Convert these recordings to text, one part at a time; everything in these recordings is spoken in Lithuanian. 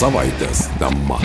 Savaitės tema.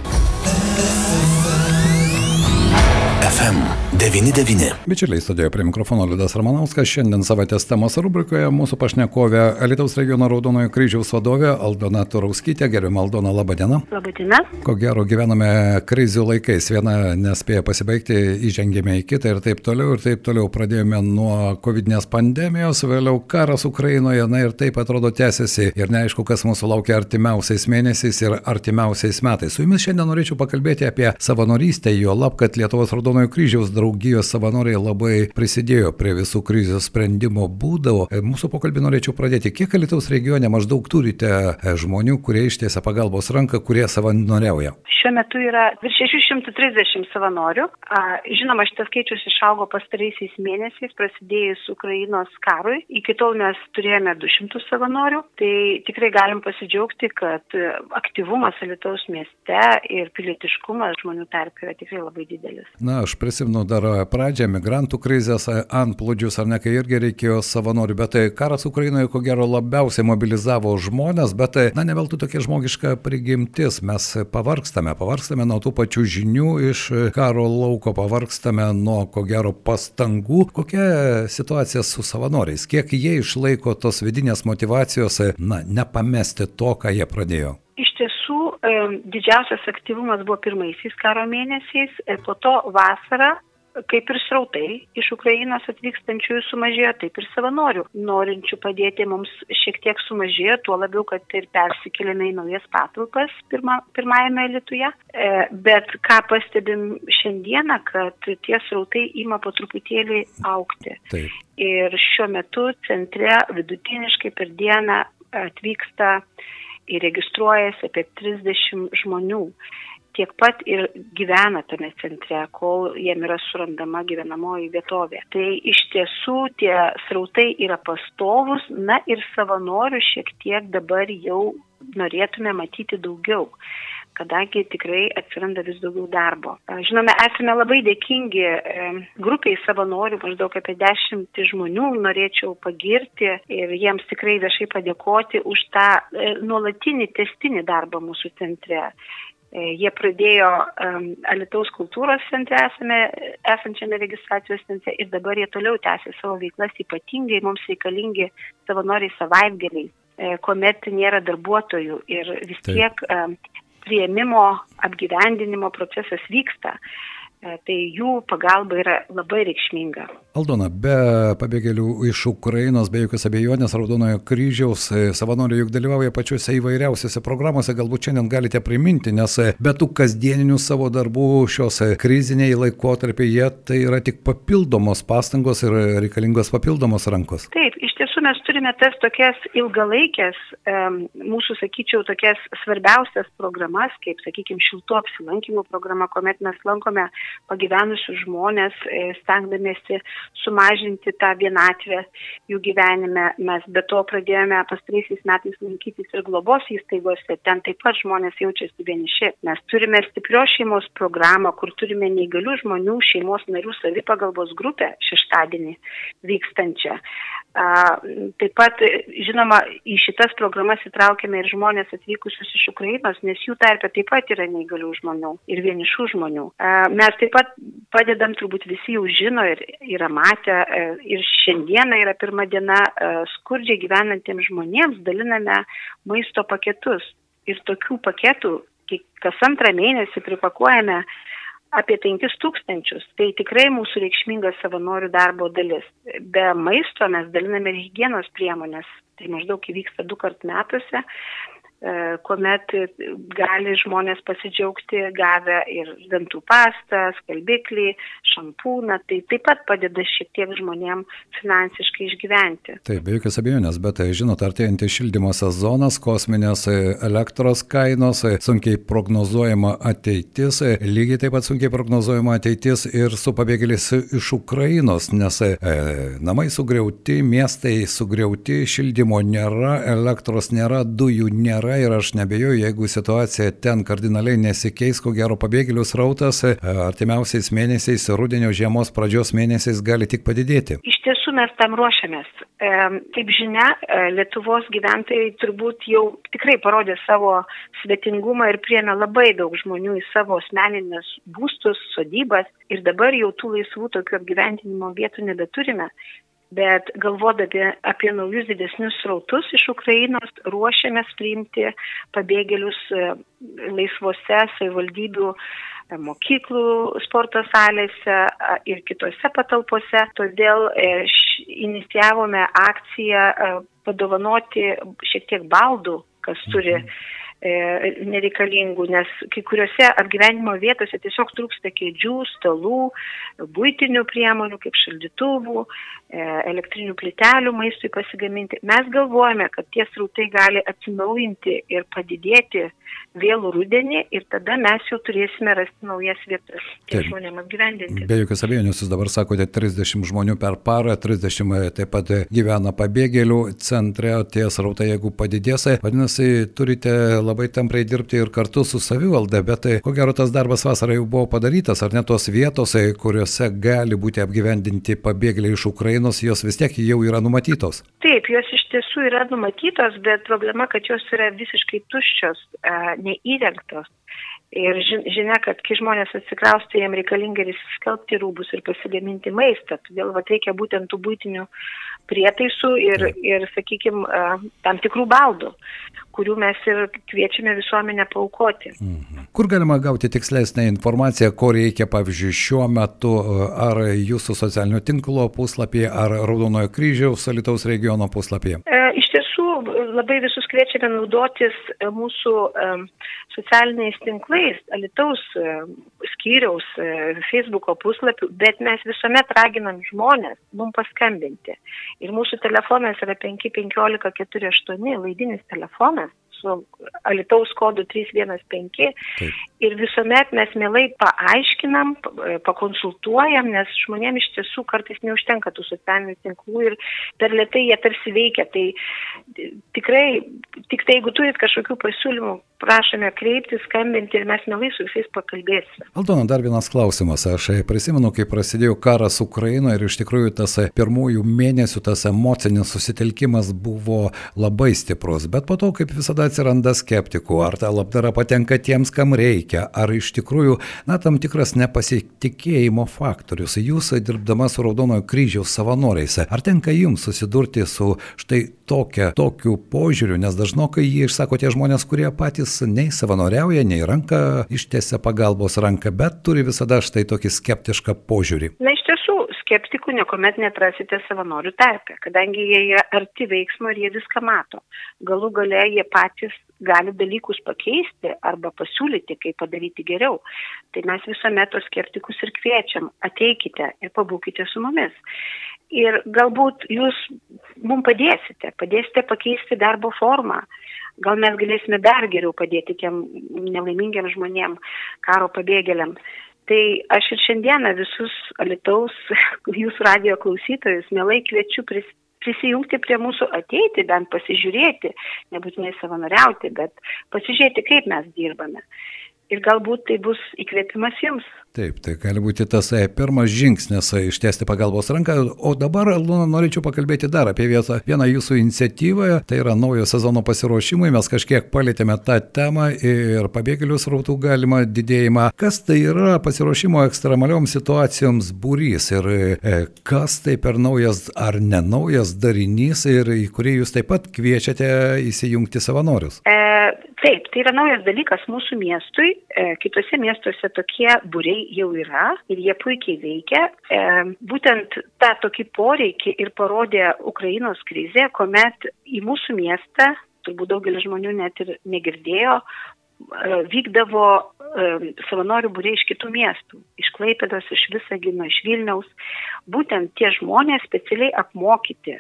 FM99. Bičiuliai, studijoje prie mikrofono Liudas Ramanauskas. Šiandien savaitės temos rubrikoje mūsų pašnekovė Alitaus regiono Raudonojo kryžiaus vadovė Aldona Turauskytė. Gerbima Aldona, laba diena. Labą dieną. Ko gero gyvename krizių laikais. Viena nespėja pasibaigti, įžengėme į kitą ir taip toliau. Ir taip toliau pradėjome nuo COVID pandemijos, vėliau karas Ukrainoje, na ir taip atrodo tęsiasi. Ir neaišku, kas mūsų laukia artimiausiais mėnesiais ir artimiausiais metais. Su jumis šiandien norėčiau pakalbėti apie savanorystę, jo lab, kad Lietuvos Raudonojo kryžiaus draugijos savanoriai labai prisidėjo prie visų krizės sprendimo būdų. E, Mūsų pokalbį norėčiau pradėti. Kiek Lietuvos regione maždaug turite e, žmonių, kurie ištiesia pagalbos ranką, kurie savanoriauja? Šiuo metu yra virš 630 savanorių. Žinoma, šitas skaičius išaugo pastaraisiais mėnesiais, prasidėjus Ukrainos karui. Iki tol mes turėjome 200 savanorių. Tai tikrai galim pasidžiaugti, kad e, aktyvumas Lietuvos mieste ir pilietiškumas žmonių tarp yra tikrai labai didelis. Na, aš prisimenu dar pradžią migrantų krizės antplūdžius, ar ne, kai irgi reikėjo savanorių, bet tai karas Ukrainoje ko gero labiausiai mobilizavo žmonės, bet tai, na, ne veltui tokia žmogiška prigimtis. Mes pavargstame, pavargstame nuo tų pačių žinių iš karo lauko, pavargstame nuo ko gero pastangų. Kokia situacija su savanoriais? Kiek jie išlaiko tos vidinės motivacijos, na, nepamesti to, ką jie pradėjo? Iš tiesų, e, didžiausias aktyvumas buvo pirmaisiais karo mėnesiais, e, po to vasarą kaip ir srautai iš Ukrainos atvykstančiųjų sumažėjo, taip ir savanorių norinčių padėti mums šiek tiek sumažėjo, tuo labiau, kad ir persikėlėme į naujas patalpas pirma, pirmajame Lietuje. E, bet ką pastebim šiandieną, kad tie srautai ima po truputėlį aukti. Taip. Ir šiuo metu centre vidutiniškai per dieną atvyksta ir registruojasi apie 30 žmonių tiek pat ir gyvena tame centre, kol jiem yra surandama gyvenamoji vietovė. Tai iš tiesų tie srautai yra pastovus, na ir savanorių šiek tiek dabar jau norėtume matyti daugiau kadangi tikrai atsiranda vis daugiau darbo. Žinome, esame labai dėkingi grupiai savanorių, maždaug apie dešimtį žmonių norėčiau pagirti ir jiems tikrai viešai padėkoti už tą nuolatinį testinį darbą mūsų centre. Jie pradėjo um, Alitaus kultūros centre esame, esančiame registracijos centre ir dabar jie toliau tęsia savo veiklas, ypatingai mums reikalingi savanoriai savaitgaliai, kuomet nėra darbuotojų ir vis tiek um, prieimimo, apgyvendinimo procesas vyksta. Tai jų pagalba yra labai reikšminga. Aldona, be pabėgėlių iš Ukrainos, be jokios abejonės, Raudonojo kryžiaus savanoriai juk dalyvauja pačiuose įvairiausiose programuose, galbūt šiandien galite priminti, nes be tų kasdieninių savo darbų šios kriziniai laikotarpiai, tai yra tik papildomos pastangos ir reikalingos papildomos rankos. Taip, iš tiesų mes turime tas tokias ilgalaikės, mūsų, sakyčiau, tokias svarbiausias programas, kaip, sakykime, šiltų apsilankimų programa, kuomet mes lankome pagyvenusius žmonės, stengdamėsi sumažinti tą vienatvę jų gyvenime. Mes be to pradėjome pastaraisiais metais lankytis ir globos įstaigose, ten taip pat žmonės jaučiasi vieniši. Mes turime stiprios šeimos programą, kur turime neįgalių žmonių šeimos narių savipagalbos grupę šeštadienį vykstančią. Taip pat, žinoma, į šitas programas įtraukėme ir žmonės atvykusius iš Ukrainos, nes jų tarpe taip pat yra neįgalių žmonių ir vienišų žmonių. Mes taip pat padedam, turbūt visi jau žino ir yra matę, ir šiandieną yra pirma diena skurdžiai gyvenantiems žmonėms daliname maisto paketus. Ir tokių paketų kas antrą mėnesį pripakuojame apie 5 tūkstančius. Tai tikrai mūsų reikšmingas savanorių darbo dalis. Be maisto mes daliname ir hygienos priemonės. Tai maždaug įvyksta du kart metuose kuomet gali žmonės pasidžiaugti gavę ir dantų pastą, skalbiklį, šampūną, tai taip pat padeda šiek tiek žmonėm finansiškai išgyventi. Taip, be jokios abejonės, bet žinot, artėjantį šildymo sezonas, kosminės elektros kainos, sunkiai prognozuojama ateitis, lygiai taip pat sunkiai prognozuojama ateitis ir su pabėgėliais iš Ukrainos, nes e, namai sugriauti, miestai sugriauti, šildymo nėra, elektros nėra, dujų nėra nėra ir aš nebejoju, jeigu situacija ten kardinaliai nesikeis, ko gero pabėgėlių srautas e, artimiausiais mėnesiais, rudenio žiemos pradžios mėnesiais gali tik padidėti. Iš tiesų mes tam ruošiamės. E, kaip žinia, e, Lietuvos gyventojai turbūt jau tikrai parodė savo svetingumą ir priemė labai daug žmonių į savo asmeninės būstus, sodybas ir dabar jau tų laisvų tokių apgyventinimo vietų nebeturime bet galvodami apie naujus didesnius srautus iš Ukrainos ruošiamės priimti pabėgėlius e, laisvose savivaldybių e, mokyklų sporto salėse ir kitose patalpose. Todėl e, inicijavome akciją padovanoti šiek tiek baldų, kas turi mhm nereikalingų, nes kai kuriuose apgyvenimo vietose tiesiog trūksta kėdžių, stalų, būtinių priemonių kaip šaldytuvų, e, elektrinių plytelių maistui pasigaminti. Mes galvojame, kad tie srautai gali atsinaujinti ir padidėti vėlų rudenį ir tada mes jau turėsime rasti naujas vietas tiem žmonėm apgyvendinti. Be jokios abejonės, jūs dabar sakote 30 žmonių per parą, 30 taip pat gyvena pabėgėlių centre, tie srautai jeigu padidės, vadinasi, turite labai tamprai dirbti ir kartu su savivalda, bet tai, ko gero tas darbas vasarą jau buvo padarytas, ar ne tos vietos, kuriuose gali būti apgyvendinti pabėgėliai iš Ukrainos, jos vis tiek jau yra numatytos. Taip, jos iš tiesų yra numatytos, bet problema, kad jos yra visiškai tuščios neįrengtos. Ir žinia, kad kai žmonės atsikraustų, jiems reikalinga ir įsiskelbti rūbus ir pasigaminti maistą. Todėl va, reikia būtent tų būtinių prietaisų ir, ir sakykime, tam tikrų baldų, kurių mes ir kviečiame visuomenę paukoti. Mhm. Kur galima gauti tikslesnę informaciją, ko reikia, pavyzdžiui, šiuo metu, ar jūsų socialinio tinklo puslapyje, ar Raudonojo kryžiaus Alitaus regiono puslapyje? E, iš tiesų, labai visus kviečiame naudotis e, mūsų socialiniais tinklais, Alitaus skyriaus, e, Facebook'o puslapių, bet mes visuomet raginam žmonės mums paskambinti. Ir mūsų telefonas yra 515 48, laidinis telefonas su Alitaus kodu 315 Taip. ir visuomet mes mielai paaiškinam, pakonsultuojam, nes žmonėms iš tiesų kartais neužtenka tų socialinių tinklų ir per lietai jie tarsi veikia. Tai tikrai, tik tai jeigu turit kažkokių pasiūlymų, prašome kreiptis, skambinti ir mes mielai su visais pakalbėsime. Aldona, dar vienas klausimas. Aš prisimenu, kai prasidėjo karas Ukrainoje ir iš tikrųjų tas pirmųjų mėnesių tas emocinis susitelkimas buvo labai stiprus, bet po to, kaip visada atsiranda skeptikų, ar ta labdara patenka tiems, kam reikia, ar iš tikrųjų, na, tam tikras nepasitikėjimo faktorius. Jūs dirbdama su Raudonojo kryžiaus savanoriais, ar tenka jums susidurti su štai tokia, tokiu požiūriu, nes dažnokai jį išsako tie žmonės, kurie patys nei savanoriauja, nei ranką ištiesia pagalbos ranką, bet turi visada štai tokį skeptišką požiūrį. Na iš tiesų, skeptikų niekuomet netrasite savanorių tarpe, kadangi jie yra arti veiksmo ir jie viską mato. Galų gale jie patys gali dalykus pakeisti arba pasiūlyti, kaip padaryti geriau. Tai mes visuomet tos skeptikus ir kviečiam, ateikite ir pabūkite su mumis. Ir galbūt jūs mums padėsite, padėsite pakeisti darbo formą. Gal mes galėsime dar geriau padėti tiem nelaimingiam žmonėm, karo pabėgėliam. Tai aš ir šiandieną visus Alitaus jūsų radio klausytojus mielai kviečiu pris, prisijungti prie mūsų, ateiti, bent pasižiūrėti, nebūtinai savanoriauti, bet pasižiūrėti, kaip mes dirbame. Ir galbūt tai bus įkvėpimas jums. Taip, tai gali būti tas e, pirmas žingsnis e, ištiesti pagalbos ranką. O dabar, Luna, norėčiau pakalbėti dar apie vietą, vieną jūsų iniciatyvą. Tai yra naujo sezono pasiruošimui. Mes kažkiek palėtėme tą temą ir pabėgėlių srautų galimą didėjimą. Kas tai yra pasiruošimo ekstremalioms situacijoms būrys ir e, kas tai per naujas ar nenaujas darinys ir į kurį jūs taip pat kviečiate įsijungti savanorius? E, taip, tai yra naujas dalykas mūsų miestui. E, kitose miestuose tokie būriai jau yra ir jie puikiai veikia. E, būtent tą tokį poreikį ir parodė Ukrainos krizė, kuomet į mūsų miestą, turbūt daugelis žmonių net ir negirdėjo, e, vykdavo savanorių būrė iš kitų miestų, iš Klaipėdos, iš Visagino, iš Vilniaus. Būtent tie žmonės specialiai apmokyti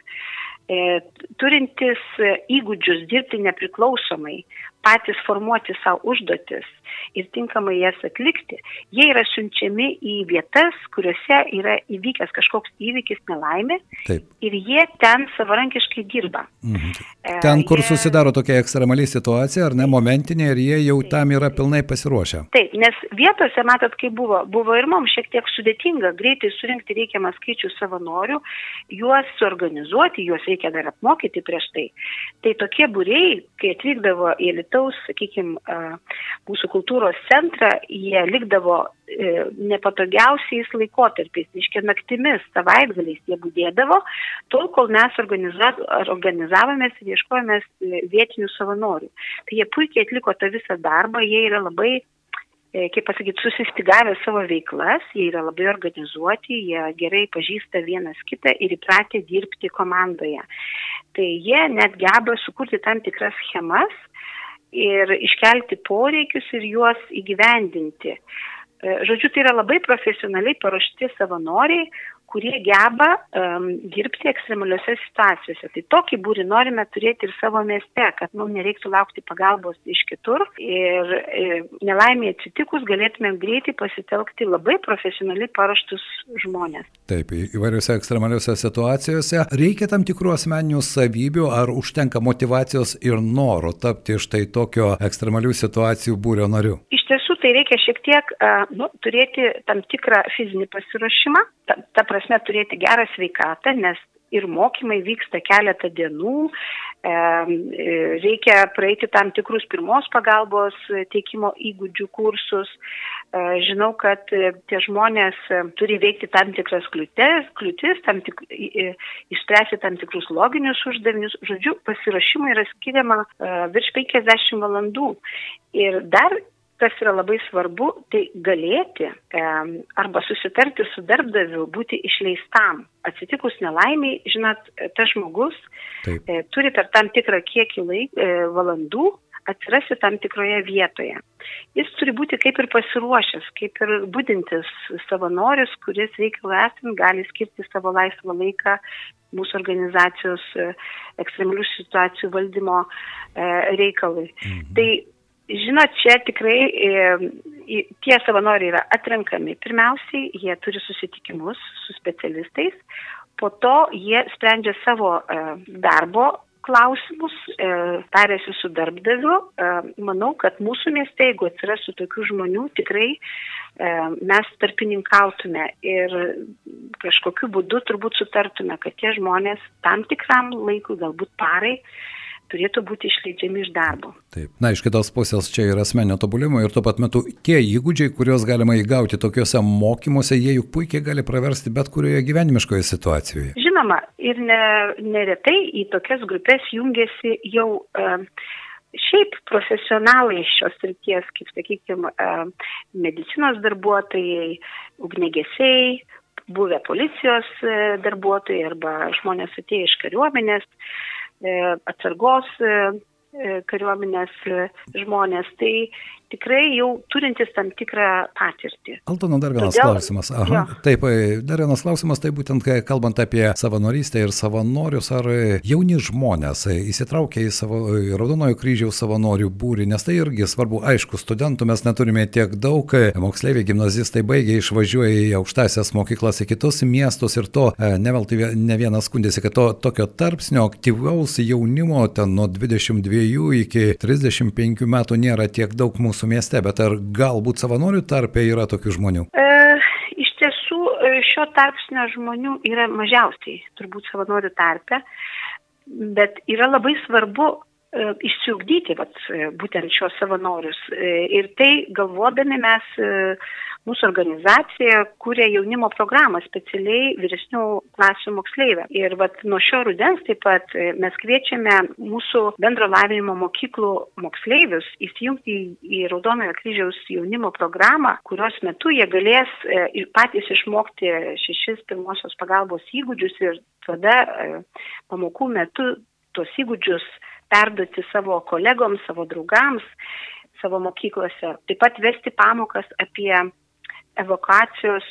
turintis įgūdžius dirbti nepriklausomai, patys formuoti savo užduotis ir tinkamai jas atlikti, jie yra siunčiami į vietas, kuriuose yra įvykęs kažkoks įvykis nelaimė Taip. ir jie ten savarankiškai dirba. Mhm. E, ten, kur jie... susidaro tokia ekstremali situacija, ar ne momentinė, ir jie jau Taip. tam yra pilnai pasiruošę. Taip, nes vietose, matot, kaip buvo, buvo ir mums šiek tiek sudėtinga greitai surinkti reikiamą skaičių savanorių, juos suorganizuoti, juos reikia dar apmokyti prieš tai. Tai tokie būrėjai, kai atvykdavo į Lietuvą, Alitaus, sakykime, mūsų kultūros centrą, jie likdavo e, nepatogiausiais laikotarpiais, iškia naktimis, savaitgaliais jie būdėdavo, tol kol mes organizavomės ir ieškojomės e, vietinių savanorių. Tai jie puikiai atliko tą visą darbą, jie yra labai e, kaip pasakyti, susistigavę savo veiklas, jie yra labai organizuoti, jie gerai pažįsta vienas kitą ir įpratę dirbti komandoje. Tai jie net geba sukurti tam tikras schemas, ir iškelti poreikius ir juos įgyvendinti. E, žodžiu, tai yra labai profesionaliai paruošti savanoriai, kurie geba um, dirbti ekstremaliuose situacijose. Tai tokį būrį norime turėti ir savo mieste, kad mums nereiktų laukti pagalbos iš kitur ir e, nelaimė atsitikus galėtumėm greitai pasitelkti labai profesionaliai paruoštus žmonės. Taip, įvairiose ekstremaliuose situacijose reikia tam tikrų asmeninių savybių ar užtenka motivacijos ir noro tapti štai tokio ekstremalių situacijų būrio nariu? Iš tiesų tai reikia šiek tiek nu, turėti tam tikrą fizinį pasiruošimą, ta, ta prasme turėti gerą sveikatą, nes ir mokymai vyksta keletą dienų, e, reikia praeiti tam tikrus pirmos pagalbos teikimo įgūdžių kursus. E, žinau, kad tie žmonės turi veikti tam tikras kliūtis, kliūtis tam tik, išspręsti tam tikrus loginius uždavinius. Žodžiu, pasirašymui yra skiriama e, virš 50 valandų. Ir dar kas yra labai svarbu, tai galėti e, arba susitarti su darbdaviu, būti išleistam. Atsitikus nelaimiai, žinot, tas žmogus Taip. e, turi per tam tikrą kiekį laik, e, valandų atsirasti tam tikroje vietoje. Jis turi būti kaip ir pasiruošęs, kaip ir būdintis savanoris, kuris reikalų esant gali skirti savo laisvą laiką mūsų organizacijos e, ekstremalių situacijų valdymo e, reikalui. Mhm. Tai Žinot, čia tikrai e, tie savanoriai yra atrenkami. Pirmiausiai, jie turi susitikimus su specialistais, po to jie sprendžia savo e, darbo klausimus, e, tarėsi su darbdaviu. E, manau, kad mūsų mieste, jeigu atsirastų tokių žmonių, tikrai e, mes tarpininkautume ir kažkokiu būdu turbūt sutartume, kad tie žmonės tam tikram laikui, galbūt parai, turėtų būti išleidžiami iš darbo. Taip. Na, iš kitos pusės čia yra asmenio tobulimo ir tuo pat metu tie įgūdžiai, kuriuos galima įgauti tokiuose mokymuose, jie juk puikiai gali praversti bet kurioje gyvenimiškoje situacijoje. Žinoma, ir ne, neretai į tokias grupės jungiasi jau uh, šiaip profesionalai šios ryties, kaip sakykime, medicinos darbuotojai, ugnegesiai, buvę policijos e, darbuotojai arba žmonės atėję iš kariuomenės. E, atsargos e, e, kariuomenės žmonės. Tai tikrai jau turintis tam tikrą patirtį. Altono dar vienas Todėl, klausimas. Aha, jo. taip, e, dar vienas klausimas, tai būtent kalbant apie savanorystę ir savanorius, ar jauni žmonės įsitraukia į savo Raudonojo kryžiaus savanorių būrį, nes tai irgi svarbu, aišku, studentų mes neturime tiek daug, moksleiviai gimnazistai baigia išvažiuoja į aukštasias mokyklas į kitus miestus ir to e, neveltui ne vienas skundėsi, kad to tokio tarpsnio aktyvaus jaunimo ten nuo 22 iki 35 metų nėra tiek daug mūsų mūsų mieste, bet ar galbūt savanorių tarpe yra tokių žmonių? E, iš tiesų, e, šio tarpsnio žmonių yra mažiausiai, turbūt savanorių tarpe, bet yra labai svarbu e, išsiugdyti vat, e, būtent šios savanorius. Ir tai galvodami mes mūsų organizacija kūrė jaunimo programą specialiai vyresnių klasių moksleivę. Ir vat, nuo šio rudens taip pat e, mes kviečiame mūsų bendro lavinimo mokyklų moksleivius įsijungti į, Raudonojo kryžiaus jaunimo programą, kurios metu jie galės e, patys išmokti šešis pirmosios pagalbos įgūdžius ir tada e, pamokų metu tuos įgūdžius perduoti savo kolegoms, savo draugams savo mokyklose. Taip pat vesti pamokas apie evakuacijos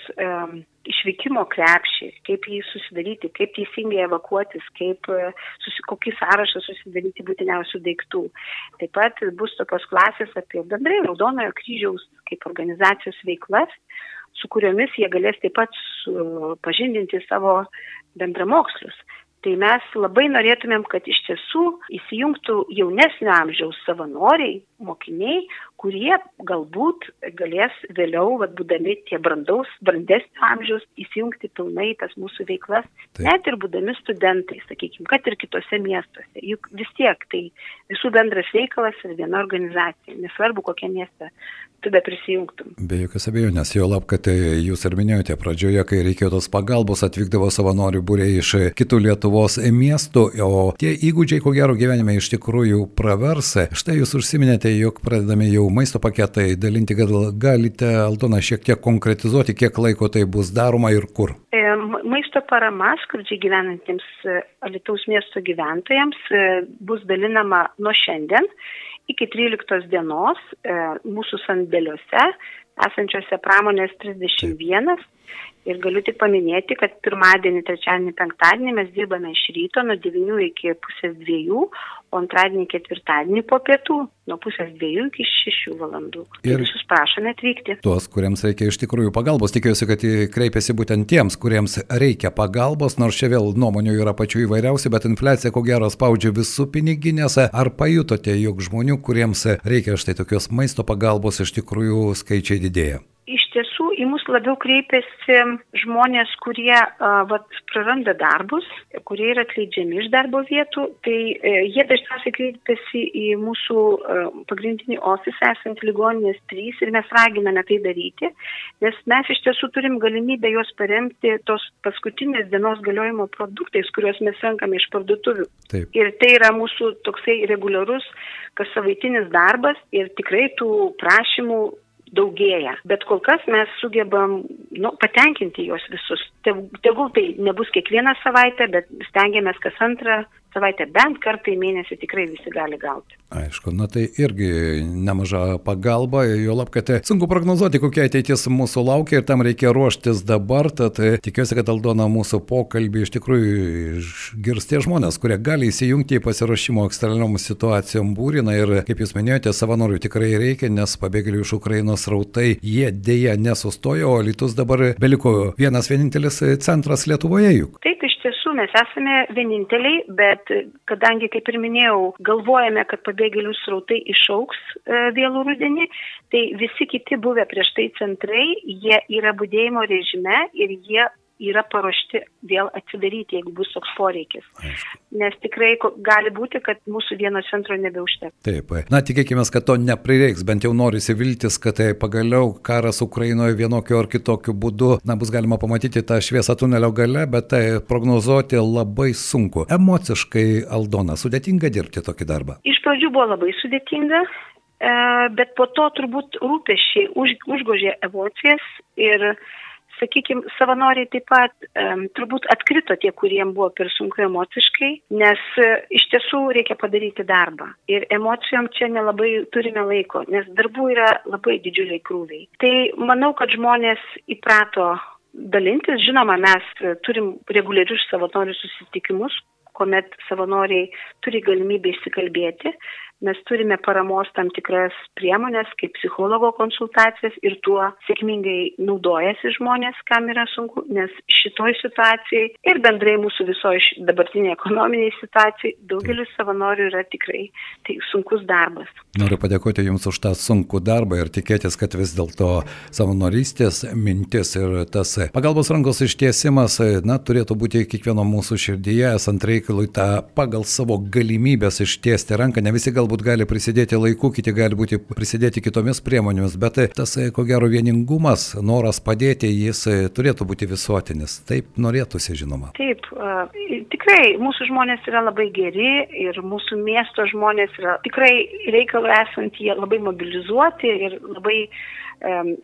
išvykimo krepšį, kaip jį susidaryti, kaip teisingai evakuotis, kaip susi, kokį sąrašą susidaryti būtiniausių daiktų. Taip pat bus tokios klasės apie bendrai Raudonojo kryžiaus kaip organizacijos veiklas, su kuriomis jie galės taip pat pažindinti savo bendramokslius. Tai mes labai norėtumėm, kad iš tiesų įsijungtų jaunesnio amžiaus savanoriai, mokiniai, kurie galbūt galės vėliau, vad, būdami tie brandaus, brandesnio amžiaus, įsijungti pilnai tas mūsų veiklas, Taip. net ir būdami studentai, sakykime, kad ir kitose miestuose. Juk vis tiek tai visų bendras reikalas ir viena organizacija, nesvarbu kokie mieste tu be prisijungtum. Be jokios abejonės, jo lab, kad jūs ir minėjote pradžioje, kai reikėjo tos pagalbos, atvykdavo savanorių būriai iš kitų Lietuvos miestų, o tie įgūdžiai, ko gero gyvenime iš tikrųjų praversa. Štai jūs užsiminėte, jog pradedami jau maisto paketai dalinti, gal galite, Aldona, šiek tiek konkretizuoti, kiek laiko tai bus daroma ir kur? E, maisto parama skurdžiai gyvenantiems e, Alitaus miesto gyventojams e, bus dalinama nuo šiandien iki 13 dienos mūsų sandėliuose esančiose pramonės 31 Ir galiu tik paminėti, kad pirmadienį, trečiadienį, penktadienį mes dirbame iš ryto nuo 9 iki pusės 2, o antradienį, ketvirtadienį po pietų nuo pusės 2 iki 6 valandų. Ir visus prašome atvykti. Tuos, kuriems reikia iš tikrųjų pagalbos, tikiuosi, kad kreipiasi būtent tiems, kuriems reikia pagalbos, nors čia vėl nuomonių yra pačių įvairiausių, bet infliacija ko gero spaudžia visų piniginėse. Ar pajutote, jog žmonių, kuriems reikia štai tokios maisto pagalbos, iš tikrųjų skaičiai didėja? Iš tiesų į mus labiau kreipiasi žmonės, kurie uh, vat, praranda darbus, kurie yra atleidžiami iš darbo vietų, tai uh, jie dažniausiai kreipiasi į mūsų uh, pagrindinį ofisą esant ligoninės 3 ir mes raginame tai daryti, nes mes iš tiesų turim galimybę juos paremti tos paskutinės dienos galiojimo produktais, kuriuos mes renkame iš parduotuvių. Taip. Ir tai yra mūsų toksai reguliarus kas savaitinis darbas ir tikrai tų prašymų daugėja. Bet kol kas mes sugebam nu, patenkinti juos visus. Tegul tai nebus kiekvieną savaitę, bet stengiamės kas antrą savaitę, bent kartą į mėnesį tikrai visi gali gauti. Aišku, na tai irgi nemaža pagalba, jo lab, kad sunku prognozuoti, kokia ateitis mūsų laukia ir tam reikia ruoštis dabar, tad tikiuosi, kad Aldona mūsų pokalbį iš tikrųjų išgirs tie žmonės, kurie gali įsijungti į pasirašymo ekstremaliom situacijom būriną ir, kaip jūs minėjote, savanorių tikrai reikia, nes pabėgėlių iš Ukrainos rautai jie dėja nesustojo, o Lietuvos dabar beliko vienas vienintelis centras Lietuvoje juk. Taip, iš mes esame vieninteliai, bet kadangi, kaip ir minėjau, galvojame, kad pabėgėlių srautai išauks e, vėlų rudenį, tai visi kiti buvę prieš tai centrai, jie yra būdėjimo režime ir jie yra paruošti vėl atsidaryti, jeigu bus toks poreikis. Aišku. Nes tikrai gali būti, kad mūsų vieno centro nebeužteks. Taip, na tikėkime, kad to neprireiks, bent jau norisi viltis, kad tai pagaliau karas Ukrainoje vienokiu ar kitokiu būdu, na bus galima pamatyti tą šviesą tunelio gale, bet tai prognozuoti labai sunku. Emociškai, Aldona, sudėtinga dirbti tokį darbą. Iš pradžių buvo labai sudėtinga, e, bet po to turbūt rūpešiai už, užgožė emocijas ir sakykime, savanoriai taip pat um, turbūt atkrito tie, kuriem buvo per sunku emociškai, nes uh, iš tiesų reikia padaryti darbą. Ir emocijom čia nelabai turime laiko, nes darbų yra labai didžiuliai krūviai. Tai manau, kad žmonės įprato dalintis. Žinoma, mes turim reguliarius savanorių susitikimus, kuomet savanoriai turi galimybę išsikalbėti, mes turime paramos tam tikras priemonės, kaip psichologo konsultacijas ir tuo sėkmingai naudojasi žmonės, kam yra sunku, nes šitoj situacijai ir bendrai mūsų visoje dabartinėje ekonominėje situacijoje daugelis savanorių yra tikrai tai sunkus darbas. Noriu padėkoti Jums už tą sunkų darbą ir tikėtis, kad vis dėlto savanorystės mintis ir tas pagalbos rankos ištiesimas, na, turėtų būti kiekvieno mūsų širdyje, esant reikalui tą pagal savo galimybės ištiesti ranką, ne visi galbūt galbūt gali prisidėti laiku, kiti gali būti prisidėti kitomis priemonėmis, bet tas, ko gero, vieningumas, noras padėti, jis turėtų būti visuotinis. Taip norėtųsi, žinoma. Taip, tikrai mūsų žmonės yra labai geri ir mūsų miesto žmonės yra tikrai reikalų esant jie labai mobilizuoti ir labai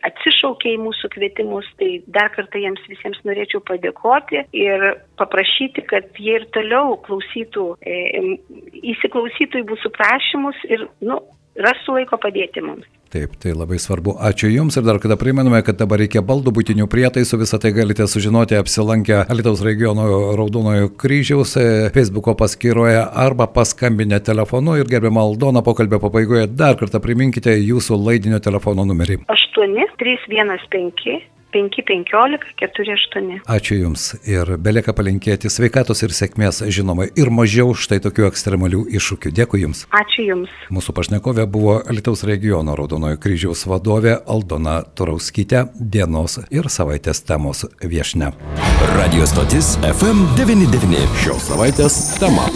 atsišaukė į mūsų kvietimus, tai dar kartą jiems visiems norėčiau padėkoti ir paprašyti, kad jie ir toliau klausytų, įsiklausytų į mūsų prašymus ir, nu, rastų laiko padėti mums. Taip, tai labai svarbu. Ačiū Jums ir dar kada primename, kad dabar reikia baldų būtinių prietaisų, visą tai galite sužinoti apsilankę Alitaus regiono Raudonojo kryžiaus e, Facebook'o paskyroje arba paskambinę telefonu ir gerbiamą Aldoną pokalbio pabaigoje dar kartą priminkite jūsų laidinio telefono numerį. 8 315 515 48. Ačiū Jums ir belieka palinkėti sveikatos ir sėkmės, žinoma, ir mažiau štai tokių ekstremalių iššūkių. Dėkui Jums. Ačiū Jums. Mūsų pašnekovė buvo Alitaus regiono Raudonojo kryžiaus vadovė Aldona Turauskytė, dienos ir savaitės temos viešne. Radio stotis FM99. Šios savaitės tema.